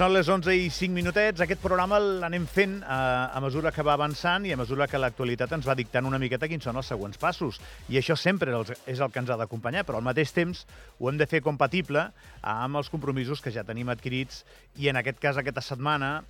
Són les 11 i 5 minutets. Aquest programa l'anem fent a, eh, a mesura que va avançant i a mesura que l'actualitat ens va dictant una miqueta quins són els següents passos. I això sempre és el que ens ha d'acompanyar, però al mateix temps ho hem de fer compatible amb els compromisos que ja tenim adquirits i en aquest cas aquesta setmana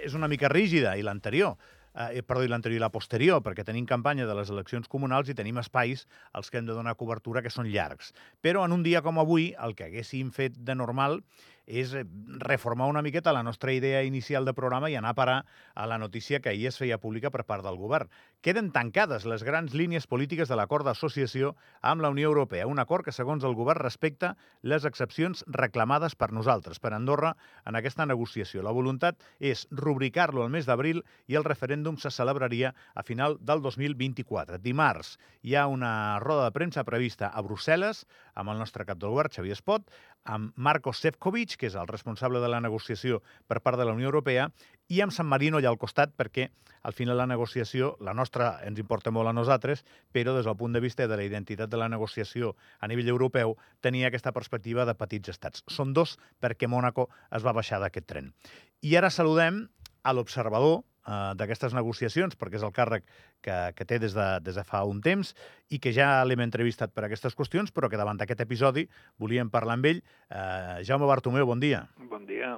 és una mica rígida i l'anterior eh, perdó, i l'anterior i la posterior, perquè tenim campanya de les eleccions comunals i tenim espais als que hem de donar cobertura que són llargs. Però en un dia com avui, el que haguéssim fet de normal és eh, reformar una miqueta la nostra idea inicial de programa i anar a parar a la notícia que ahir es feia pública per part del govern. Queden tancades les grans línies polítiques de l'acord d'associació amb la Unió Europea, un acord que, segons el govern, respecta les excepcions reclamades per nosaltres, per Andorra, en aquesta negociació. La voluntat és rubricar-lo al mes d'abril i el referèndum se celebraria a final del 2024. Dimarts hi ha una roda de premsa prevista a Brussel·les amb el nostre cap del govern, Xavier Espot, amb Marco Sefcovic, que és el responsable de la negociació per part de la Unió Europea, i amb San Marino allà al costat, perquè al final la negociació, la nostra ens importa molt a nosaltres, però des del punt de vista de la identitat de la negociació a nivell europeu tenia aquesta perspectiva de petits estats. Són dos perquè Mònaco es va baixar d'aquest tren. I ara saludem a l'observador eh, d'aquestes negociacions, perquè és el càrrec que, que té des de, des de fa un temps i que ja l'hem entrevistat per aquestes qüestions, però que davant d'aquest episodi volíem parlar amb ell. Eh, Jaume Bartomeu, bon dia. Bon dia.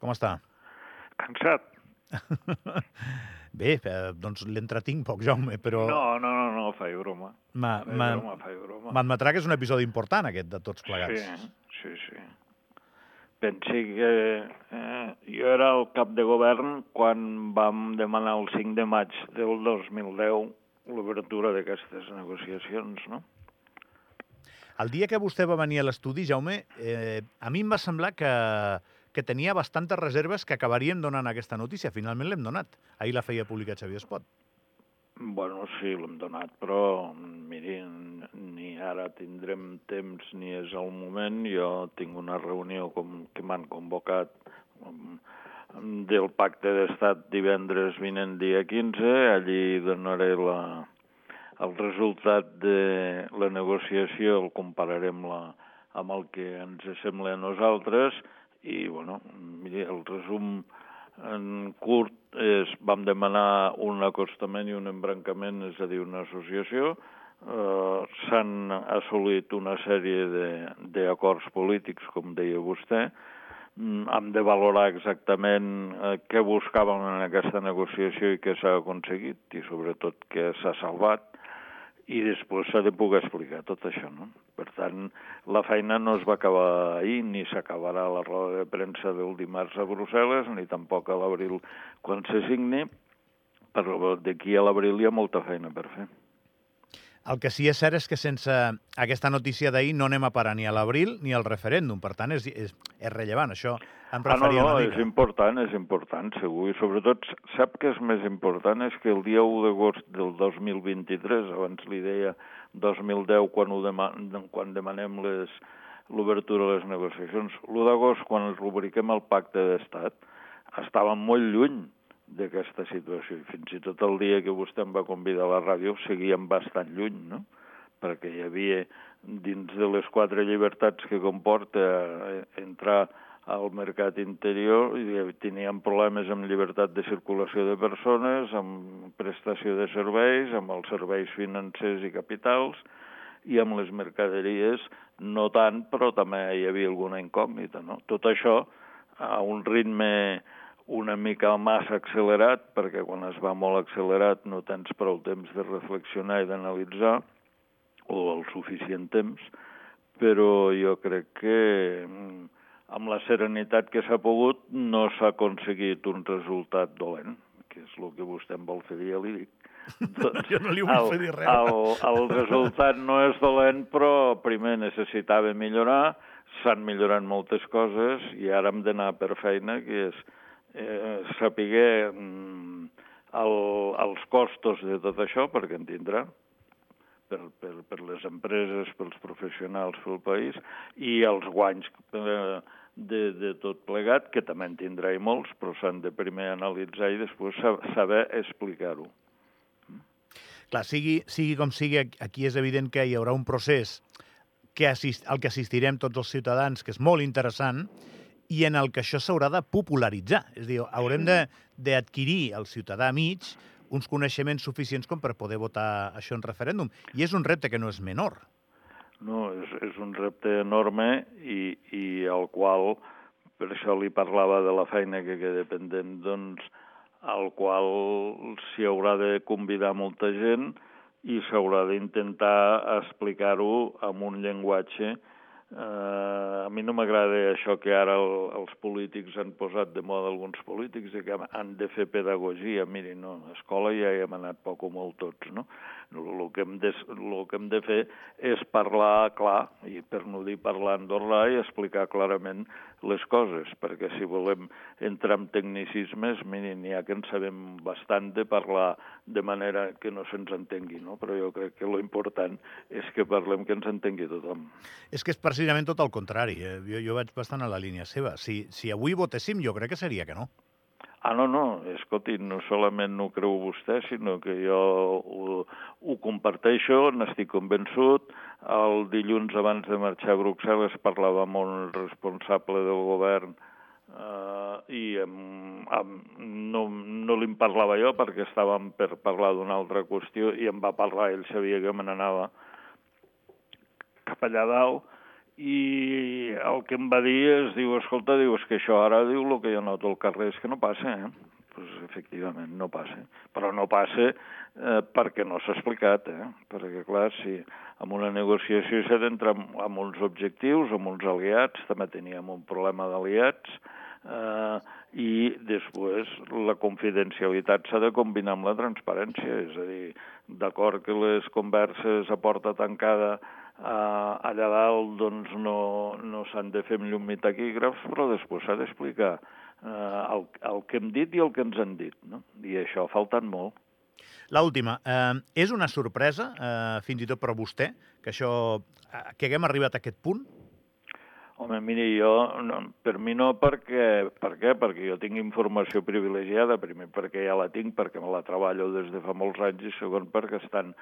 Com està? Cansat. Bé, eh, doncs l'entretinc poc, Jaume, però... No, no, no, no, faig broma. M'admetrà que és un episodi important, aquest, de tots plegats. Sí, sí, sí pensi que eh, jo era el cap de govern quan vam demanar el 5 de maig del 2010 l'obertura d'aquestes negociacions, no? El dia que vostè va venir a l'estudi, Jaume, eh, a mi em va semblar que, que tenia bastantes reserves que acabaríem donant aquesta notícia. Finalment l'hem donat. Ahir la feia pública Xavier Espot. Bueno, sí, l'hem donat, però miri, ni ara tindrem temps ni és el moment. Jo tinc una reunió com, que m'han convocat del pacte d'estat divendres vinent dia 15. Allí donaré la, el resultat de la negociació, el compararem la, amb el que ens sembla a nosaltres i, bueno, miri, el resum en curt, és, vam demanar un acostament i un embrancament, és a dir, una associació. Eh, S'han assolit una sèrie d'acords polítics, com deia vostè. Mm, hem de valorar exactament eh, què buscàvem en aquesta negociació i què s'ha aconseguit i sobretot què s'ha salvat i després s'ha de poder explicar tot això, no? Per tant, la feina no es va acabar ahir, ni s'acabarà la roda de premsa del dimarts a Brussel·les, ni tampoc a l'abril quan se signi, però d'aquí a l'abril hi ha molta feina per fer. El que sí que és cert és que sense aquesta notícia d'ahir no anem a parar ni a l'abril ni al referèndum. Per tant, és, és, és rellevant. Això em referia ah, no, no, és important, és important, segur. I sobretot, sap que és més important? És que el dia 1 d'agost del 2023, abans li deia 2010, quan, ho deman quan demanem les l'obertura de les negociacions, l'1 d'agost, quan rubriquem el pacte d'estat, estàvem molt lluny d'aquesta situació. I fins i tot el dia que vostè em va convidar a la ràdio seguíem bastant lluny, no? perquè hi havia dins de les quatre llibertats que comporta eh, entrar al mercat interior i teníem problemes amb llibertat de circulació de persones, amb prestació de serveis, amb els serveis financers i capitals, i amb les mercaderies no tant, però també hi havia alguna incògnita. No? Tot això a un ritme una mica massa accelerat, perquè quan es va molt accelerat no tens prou temps de reflexionar i d'analitzar, o el suficient temps, però jo crec que mm, amb la serenitat que s'ha pogut no s'ha aconseguit un resultat dolent, que és el que vostè em vol fer dir, ja li dic. Doncs, jo no li vull el, fer dir res. El, el resultat no és dolent, però primer necessitava millorar, s'han millorat moltes coses i ara hem d'anar per feina, que és eh, sapiguer mm, el, els costos de tot això, perquè en tindrà, per, per, per les empreses, pels professionals, pel país, i els guanys eh, de, de tot plegat, que també en tindrà i molts, però s'han de primer analitzar i després saber explicar-ho. Clar, sigui, sigui com sigui, aquí és evident que hi haurà un procés que assist, al que assistirem tots els ciutadans, que és molt interessant, i en el que això s'haurà de popularitzar. És a dir, haurem d'adquirir al ciutadà mig uns coneixements suficients com per poder votar això en referèndum. I és un repte que no és menor. No, és, és un repte enorme i, i al qual, per això li parlava de la feina que queda pendent, doncs, al qual s'hi haurà de convidar molta gent i s'haurà d'intentar explicar-ho amb un llenguatge Uh, a mi no m'agrada això que ara el, els polítics han posat de moda alguns polítics i que han de fer pedagogia. Miri, no, a escola ja hi hem anat poc o molt tots, no? El que, hem de, el que hem de fer és parlar clar, i per no dir parlar andorrà, i explicar clarament les coses, perquè si volem entrar en tecnicismes, miri, n'hi ha que en sabem bastant de parlar de manera que no se'ns entengui, no? però jo crec que lo important és que parlem que ens entengui tothom. És que és precisament tot el contrari. Eh? Jo, jo vaig bastant a la línia seva. Si, si avui votéssim, jo crec que seria que no. Ah, no, no, escolti, no solament no ho creu vostè, sinó que jo ho, ho comparteixo, n'estic convençut. El dilluns abans de marxar a Bruxelles parlava amb un responsable del govern eh, i amb, amb, no, no li parlava jo perquè estàvem per parlar d'una altra qüestió i em va parlar, ell sabia que me n'anava cap allà dalt i el que em va dir és, diu, escolta, diu, és que això ara, diu, el que jo noto al carrer és que no passa, eh? pues, efectivament, no passa. Però no passa eh, perquè no s'ha explicat, eh? Perquè, clar, si amb una negociació s'ha d'entrar amb, amb uns objectius, amb uns aliats, també teníem un problema d'aliats, eh, i després la confidencialitat s'ha de combinar amb la transparència, és a dir, d'acord que les converses a porta tancada Uh, allà dalt doncs, no, no s'han de fer amb llum i taquígrafs, però després s'ha d'explicar uh, el, el que hem dit i el que ens han dit. No? I això ha faltat molt. L'última. Eh, és una sorpresa, eh, fins i tot per a vostè, que això que haguem arribat a aquest punt? Home, miri, jo, no, per mi no, perquè, per què? Perquè jo tinc informació privilegiada, primer perquè ja la tinc, perquè me la treballo des de fa molts anys, i segon perquè estan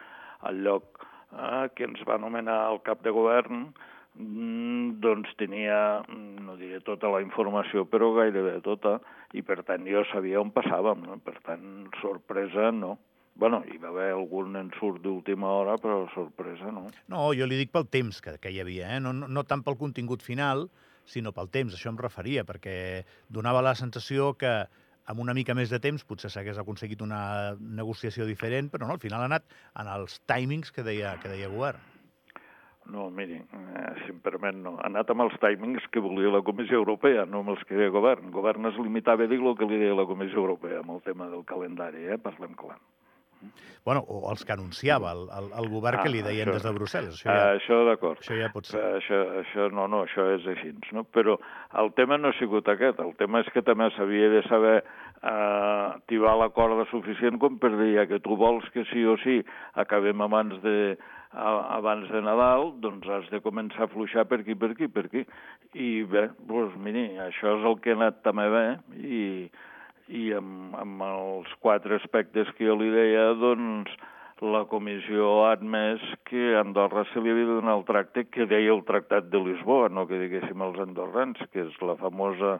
al lloc eh, que ens va nomenar el cap de govern, mm, doncs tenia, mm, no diré tota la informació, però gairebé tota, i per tant jo sabia on passàvem, no? per tant, sorpresa no. Bueno, hi va haver algun ensurt d'última hora, però sorpresa no. No, jo li dic pel temps que, que hi havia, eh? no, no, no tant pel contingut final, sinó pel temps, això em referia, perquè donava la sensació que amb una mica més de temps potser s'hagués aconseguit una negociació diferent, però no, al final ha anat en els timings que deia, que deia govern. No, miri, eh, si em permet, no. Ha anat amb els timings que volia la Comissió Europea, no amb els que deia govern. El govern es limitava a dir el que li deia la Comissió Europea amb el tema del calendari, eh? parlem clar. Bueno, o els que anunciava el, el, el govern ah, que li deien això, des de Brussel·les. Això, ja, això d'acord. Això ja pot ser. Això, això, no, no, això és així. No? Però el tema no ha sigut aquest. El tema és que també s'havia de saber eh, tibar la corda suficient com per dir que tu vols que sí o sí acabem abans de, abans de Nadal, doncs has de començar a fluixar per aquí, per aquí, per aquí. I bé, doncs miri, això és el que ha anat també bé i i amb, amb els quatre aspectes que jo li deia, doncs la comissió ha admès que a Andorra se li havia de donar el tracte que deia el Tractat de Lisboa, no que diguéssim els andorrans, que és la famosa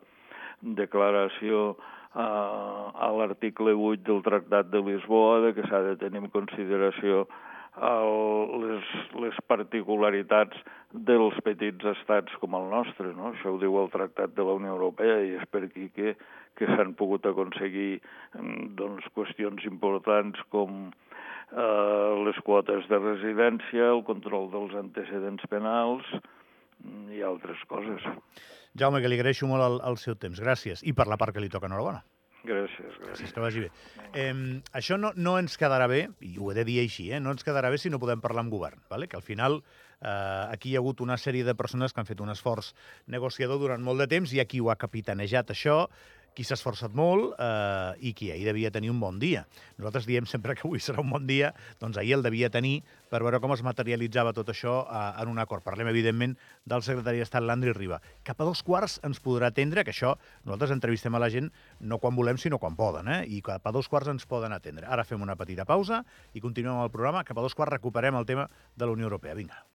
declaració eh, a l'article 8 del Tractat de Lisboa de que s'ha de tenir en consideració el, les, les particularitats dels petits estats com el nostre. No? Això ho diu el Tractat de la Unió Europea i és per aquí que que s'han pogut aconseguir mm, doncs, qüestions importants com eh, les quotes de residència, el control dels antecedents penals mm, i altres coses. Jaume, que li agraeixo molt el, el seu temps. Gràcies. I per la part que li toca, enhorabona. Gràcies, gràcies. Que vagi bé. Eh, això no, no ens quedarà bé, i ho he de dir així, eh, no ens quedarà bé si no podem parlar amb govern, vale? que al final eh, aquí hi ha hagut una sèrie de persones que han fet un esforç negociador durant molt de temps i aquí ho ha capitanejat això, qui s'ha esforçat molt eh, i qui ahir devia tenir un bon dia. Nosaltres diem sempre que avui serà un bon dia, doncs ahir el devia tenir per veure com es materialitzava tot això eh, en un acord. Parlem, evidentment, del secretari d'Estat Landry Riba. Cap a dos quarts ens podrà atendre, que això nosaltres entrevistem a la gent no quan volem, sinó quan poden, eh? i cap a dos quarts ens poden atendre. Ara fem una petita pausa i continuem amb el programa. Cap a dos quarts recuperem el tema de la Unió Europea. Vinga.